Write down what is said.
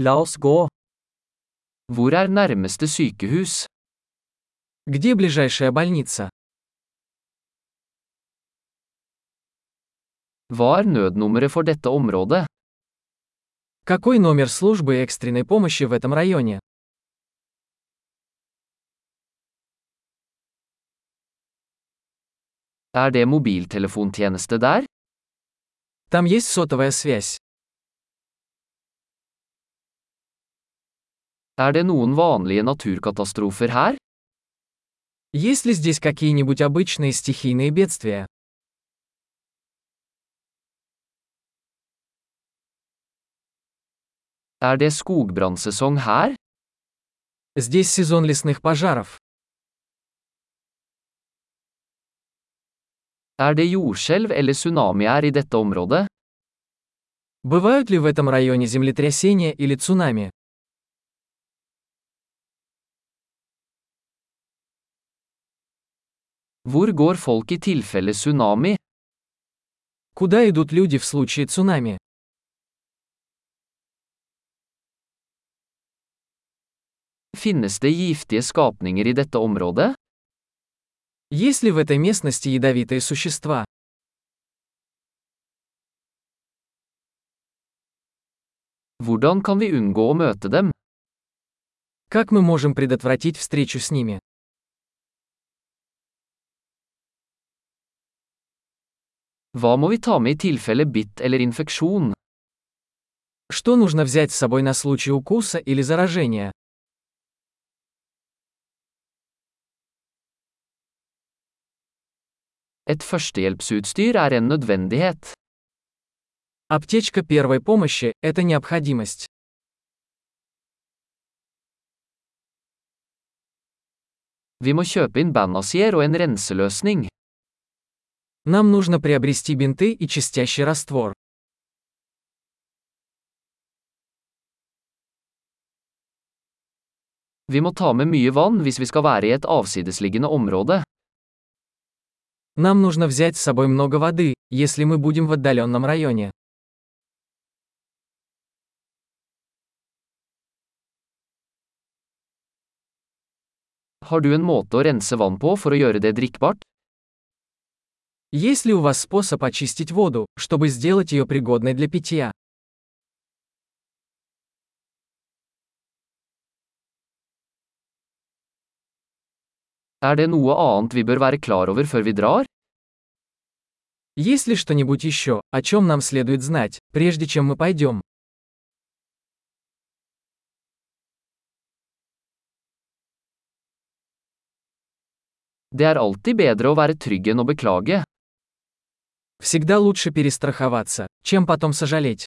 La oss gå. Hvor er nærmeste sykehus? Где ближайшая больница? Hva er nødnummeret for dette området? Какой номер службы экстренной помощи в этом районе? Er det mobiltelefontjeneste der? Там есть сотовая связь. Er det noen vanlige naturkatastrofer her? Есть ли здесь какие-нибудь обычные стихийные бедствия? Er det skogbrannsesong her? Здесь сезон лесных пожаров. Er det jordskjelv eller tsunami her i dette området? Бывают ли в этом районе землетрясения или цунами? Hvor går folk i tilfelle? Куда идут люди в случае цунами? Finnes det giftige skapninger i dette området? Есть ли в этой местности ядовитые существа? Hvordan kan vi unngå å møte? Как мы можем предотвратить встречу с ними? Hva må vi ta med i tilfelle bitt eller infeksjon? Что нужно взять с собой на случай укуса или заражения? Et førstehjelpsutstyr er en nødvendighet. Аптечка первой помощи – это необходимость. Vi må kjøpe inn bandasier og en renseløsning. Нам нужно приобрести бинты и чистящий раствор. Vi må ta med mye vann hvis vi skal være i et avsidesliggende område. Нам нужно взять с собой много воды, если мы будем в отдаленном районе. Har du en måte å rense vann på for å gjøre det drikkbart? Есть ли у вас способ очистить воду, чтобы сделать ее пригодной для питья? Er det noe annet vi bør være klar over før vi drar? Есть ли что-нибудь еще, о чем нам следует знать, прежде чем мы пойдем? Det er alltid bedre å være trygg enn å beklage. Всегда лучше перестраховаться, чем потом сожалеть.